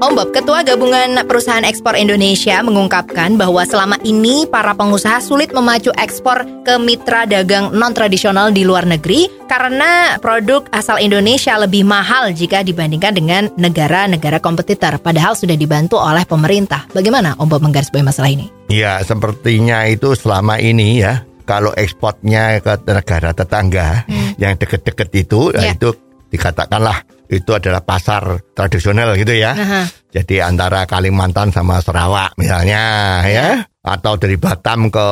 Om Bob, Ketua Gabungan Perusahaan Ekspor Indonesia mengungkapkan bahwa selama ini para pengusaha sulit memacu ekspor ke mitra dagang non-tradisional di luar negeri karena produk asal Indonesia lebih mahal jika dibandingkan dengan negara-negara kompetitor, padahal sudah dibantu oleh pemerintah. Bagaimana Om Bob menggarisbawahi masalah ini? Ya, sepertinya itu selama ini ya, kalau ekspornya ke negara tetangga yang deket-deket itu, Ya. ya. itu dikatakanlah itu adalah pasar tradisional gitu ya. Aha. Jadi antara Kalimantan sama Sarawak misalnya ya, atau dari Batam ke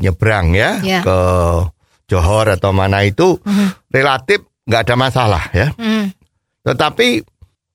nyebrang ya, Ya. ke Johor atau mana itu relatif nggak ada masalah ya. Hmm. Tetapi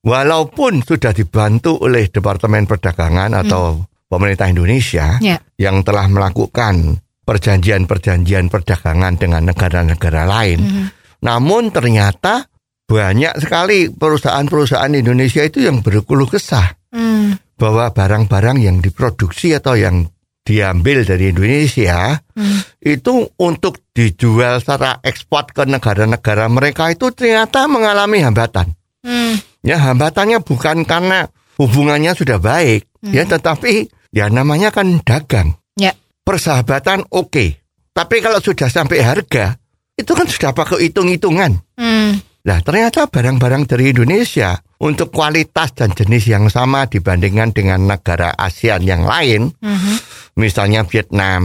walaupun sudah dibantu oleh Departemen Perdagangan atau pemerintah Indonesia Ya. yang telah melakukan perjanjian-perjanjian perdagangan dengan negara-negara lain, Mhm. namun ternyata banyak sekali perusahaan-perusahaan Indonesia itu yang berkeluh kesah Hmm. bahwa barang-barang yang diproduksi atau yang diambil dari Indonesia Hmm. itu untuk dijual secara ekspor ke negara-negara mereka itu ternyata mengalami hambatan. Hmm. Ya hambatannya bukan karena hubungannya sudah baik, ya tetapi ya namanya kan dagang. Ya. Persahabatan oke, tapi kalau sudah sampai harga itu kan sudah pakai hitung-hitungan. Hmm. Nah ternyata barang-barang dari Indonesia untuk kualitas dan jenis yang sama dibandingkan dengan negara ASEAN yang lain, Mhm. misalnya Vietnam,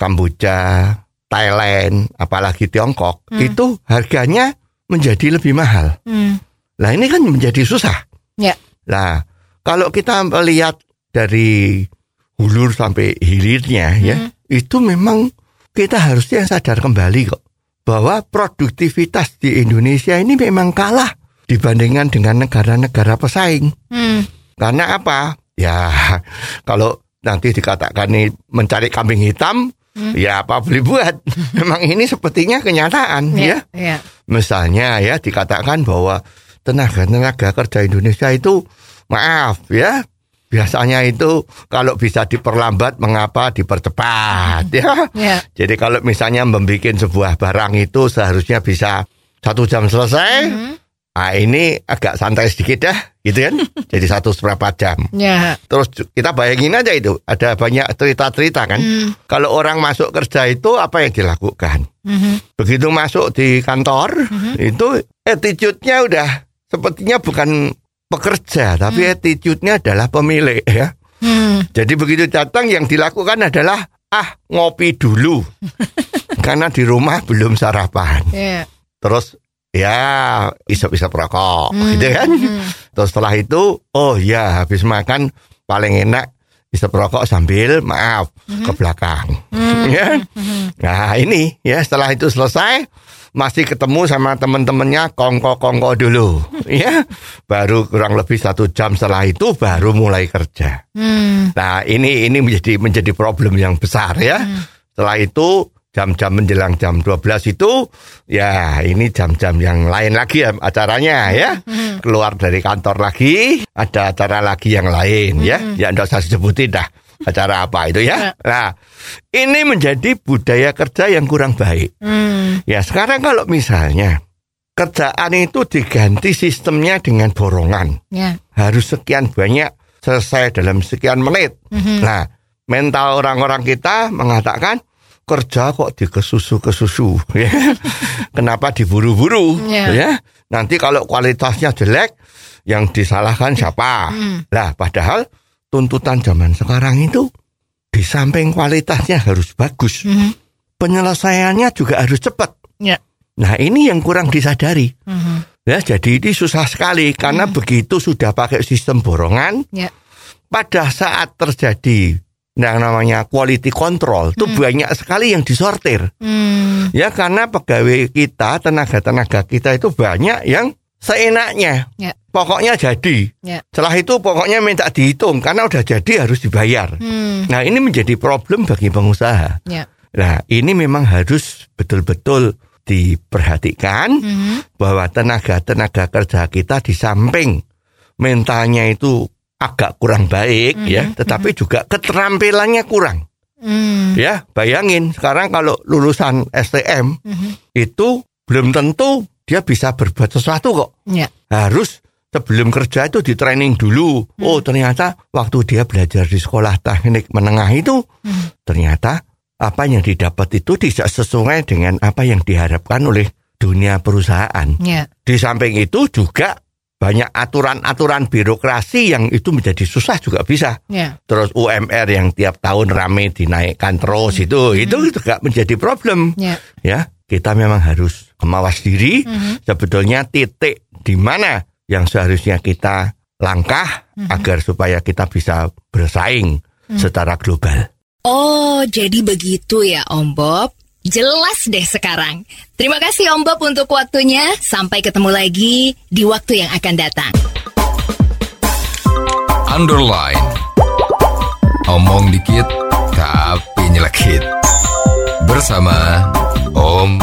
Kamboja, Thailand, apalagi Tiongkok, itu harganya menjadi lebih mahal. Hmm. Nah ini kan menjadi susah. Ya. Nah kalau kita melihat dari hulur sampai hilirnya ya, itu memang kita harusnya sadar kembali kok bahwa produktivitas di Indonesia ini memang kalah dibandingkan dengan negara-negara pesaing. Hmm. Karena apa? Ya kalau nanti dikatakan nih mencari kambing hitam, ya apa boleh buat. Memang ini sepertinya kenyataan ya. Ya. Misalnya ya dikatakan bahwa tenaga-tenaga kerja Indonesia itu maaf ya biasanya itu kalau bisa diperlambat mengapa dipercepat ya. Ya. Jadi kalau misalnya membuat sebuah barang itu seharusnya bisa satu jam selesai, ah ini agak santai sedikit dah, gitu kan? Jadi satu seberapa jam. Ya. Terus kita bayangin aja itu, ada banyak cerita-cerita kan. Kalau orang masuk kerja itu apa yang dilakukan? Mhm. Begitu masuk di kantor, itu attitude-nya udah sepertinya bukan pekerja, tapi attitude-nya adalah pemilik ya. Hmm. Jadi begitu datang yang dilakukan adalah ah ngopi dulu. Karena di rumah belum sarapan. Ya. Terus ya isap-isap rokok gitu kan. Terus setelah itu oh ya habis makan paling enak isap rokok sambil maaf ke belakang. ya. Nah, ini ya setelah itu selesai masih ketemu sama teman-temannya kongko-kongko dulu ya. Baru kurang lebih satu jam setelah itu baru mulai kerja. Hmm. Nah, ini ini menjadi menjadi problem yang besar ya. Setelah itu jam-jam menjelang jam 12 itu ya ini jam-jam yang lain lagi ya acaranya ya. Keluar dari kantor lagi, ada acara lagi yang lain ya. Ya enggak usah disebutin dah acara apa itu ya. Nah, ini menjadi budaya kerja yang kurang baik. Hmm. Ya, sekarang kalau misalnya kerjaan itu diganti sistemnya dengan borongan Ya. harus sekian banyak selesai dalam sekian menit. Nah, mental orang-orang kita mengatakan kerja kok dikesusu kesusu ya. Kenapa diburu-buru Ya. ya? Nanti kalau kualitasnya jelek yang disalahkan siapa? Lah, padahal tuntutan zaman sekarang itu di samping kualitasnya harus bagus, Mhm. penyelesaiannya juga harus cepat. Ya. Nah, ini yang kurang disadari. Mhm. Ya, jadi ini susah sekali karena begitu sudah pakai sistem borongan, Ya. pada saat terjadi yang namanya quality control itu banyak sekali yang disortir. Hmm. Ya karena pegawai kita, tenaga-tenaga kita itu banyak yang seenaknya. Ya. Pokoknya jadi. Ya. Setelah itu pokoknya minta dihitung karena udah jadi harus dibayar. Hmm. Nah, ini menjadi problem bagi pengusaha. Ya. Nah, ini memang harus betul-betul diperhatikan Mhm. bahwa tenaga-tenaga kerja kita di samping mentalnya itu agak kurang baik ya, tetapi juga keterampilannya kurang. Hmm. Ya, bayangin sekarang kalau lulusan STM itu belum tentu dia bisa berbuat sesuatu kok. Ya. Harus sebelum kerja itu di training dulu. Oh, ternyata waktu dia belajar di sekolah teknik menengah itu ternyata apa yang didapat itu tidak sesuai dengan apa yang diharapkan oleh dunia perusahaan. Ya. Di samping itu juga banyak aturan-aturan birokrasi yang itu menjadi susah juga bisa. Ya. Terus UMR yang tiap tahun rame dinaikkan terus itu itu juga menjadi problem. Ya. Ya, kita memang harus mawas diri. Sebetulnya titik di mana yang seharusnya kita langkah agar supaya kita bisa bersaing secara global. Oh, jadi begitu ya Om Bob. Jelas deh sekarang. Terima kasih Om Bob untuk waktunya. Sampai ketemu lagi di waktu yang akan datang. Underline. Omong dikit tapi nyelekit. Bersama Om